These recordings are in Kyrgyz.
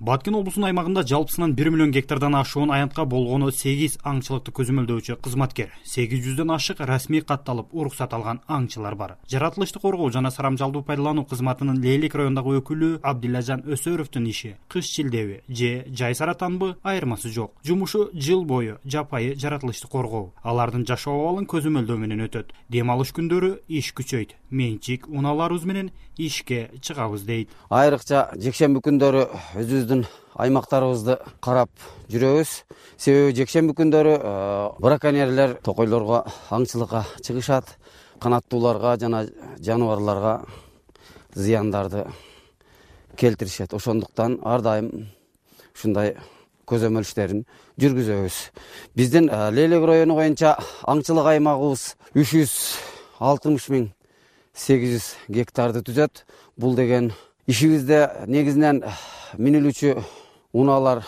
баткен облусунун аймагында жалпысынан бир миллион гектардан ашуун аянтка болгону сегиз аңчылыкты көзөмөлдөөчү кызматкер. Сегиз жүздөн ашык расмий катталып уруксат алган аңчылар бар. Жаратылышты коргоо жана сарамжалдуу пайдалануу кызматынын лейлек районундагы өкүлү абдилажан өсөровдун иши кыш чилдеби же жай саратанбы айырмасы жок. Жумушу жыл бою жапайы жаратылышты коргоо. Алардын жашоо абалын көзөмөлдөө менен өтөт. Дем алыш күндөрү иш күчөйт. Менчик унааларыбыз менен ишке чыгабыз дейт. Айрыкча жекшемби күндөрү аймактарыбызды карап жүрөбүз. Себеби жекшемби күндөрү э, браконьерлер токойлорго аңчылыкка чыгышат. Канаттууларга жана жаныбарларга зыяндарды келтиришет. Ошондуктан ар дайым ушундай көзөмөл иштерин жүргүзөбүз. Биздин э, лейлек району боюнча аңчылык аймагыбыз үч жүз алтымыш миң сегиз жүз гектарды түзөт. Бул деген ишибизде негизинен минилүүчү унаалар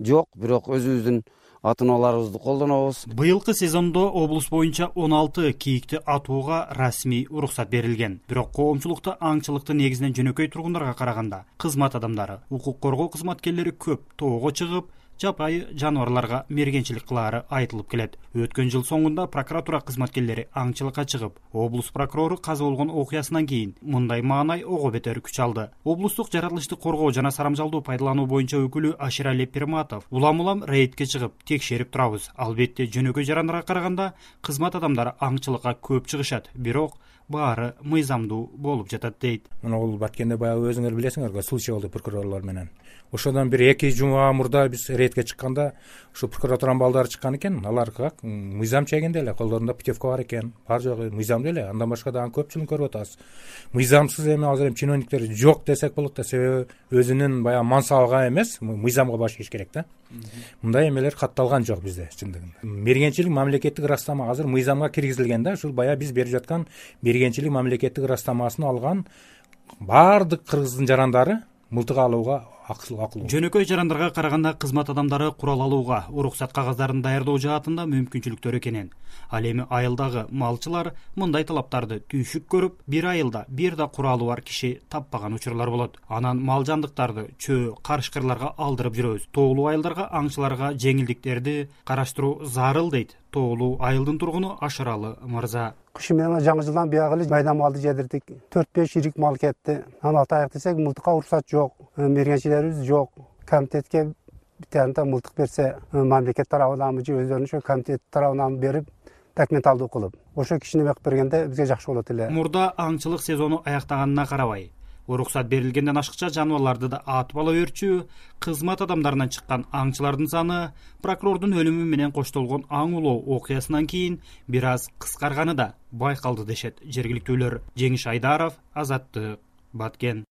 жок бирок өзүбүздүн ат унааларыбызды колдонобуз. Быйылкы сезондо облус боюнча он алты кийикти атууга расмий уруксат берилген. Бирок коомчулукта аңчылыкты негизинен жөнөкөй тургундарга караганда кызмат адамдары укук коргоо кызматкерлери көп тоого чыгып жапайы жаныбарларга мергенчилик кылаары айтылып келет. Өткөн жыл соңунда прокуратура кызматкерлери аңчылыкка чыгып облус прокурору каза болгон окуясынан кийин мындай маанай ого бетер күч алды. Облустук жаратылышты коргоо жана сарамжалдуу пайдалануу боюнча өкүлү аширали пирматов улам улам рейдке чыгып текшерип турабыз. Албетте жөнөкөй жарандарга караганда кызмат адамдары аңчылыкка көп чыгышат. Бирок баары мыйзамдуу болуп жатат дейт. Мына бул баткенде баягы өзүңөр билесиңер го случай болду прокурорлор менен. Ошодон бир эки жума мурда биз рейдке чыкканда ушу прокуратуранын балдары чыккан экен. Алар как мыйзам чегинде эле колдорунда путевка бар экен. Бар жогу мыйзамдуу эле андан башка дагы көпчүлүгүн көрүп атабыз мыйзамсыз эми азыр эми чиновниктер жок десек болот да себеби өзүнүн баягы мансабыга эмес мыйзамга баш ийиш керек да мындай эмелер катталган жок бизде чындыгында. Мергенчилик мамлекеттик ырастама азыр мыйзамга киргизилген да ушул баягы биз берип жаткан мергенчилик мамлекеттик ырастамасын алган баардык кыргыздын жарандары мылтык алууга жөнөкөй жарандарга караганда кызмат адамдары курал алууга уруксат кагаздарын даярдоо жаатында мүмкүнчүлүктөр экенин. Ал эми айылдагы малчылар мындай талаптарды түйшүк көрүп бир айылда бир да куралы бар киши таппаган учурлар болот. Анан мал жандыктарды чөө карышкырларга алдырып жүрөбүз. Тоолуу айылдарга аңчыларга жеңилдиктерди караштыруу зарыл дейт тоолуу айылдын тургуну ашыралы мырза. Кышы менен жаңы жылдан биягы эле майда малды жедирдик. Төрт беш ирик мал кетти. Анан атайык десек мылтыкка уруксат жок. Э, мергенчилерибиз жок. Комитетке битта мылтык берсе э, мамлекет тарабынанбы же өздөрүнүн ошо комитет тарабынан берип документалдуу кылып. Ошо кишини бекип бергенде бизге жакшы болот эле. Мурда аңчылык сезону аяктаганына карабай уруксат берилгенден ашыкча жаныбарларды да атып ала берчү кызмат адамдарынан чыккан аңчылардын саны прокурордун өлүмү менен коштолгон аң улоо окуясынан кийин бир аз кыскарганы да байкалды дешет жергиликтүүлөр. Жеңиш айдаров азаттык баткен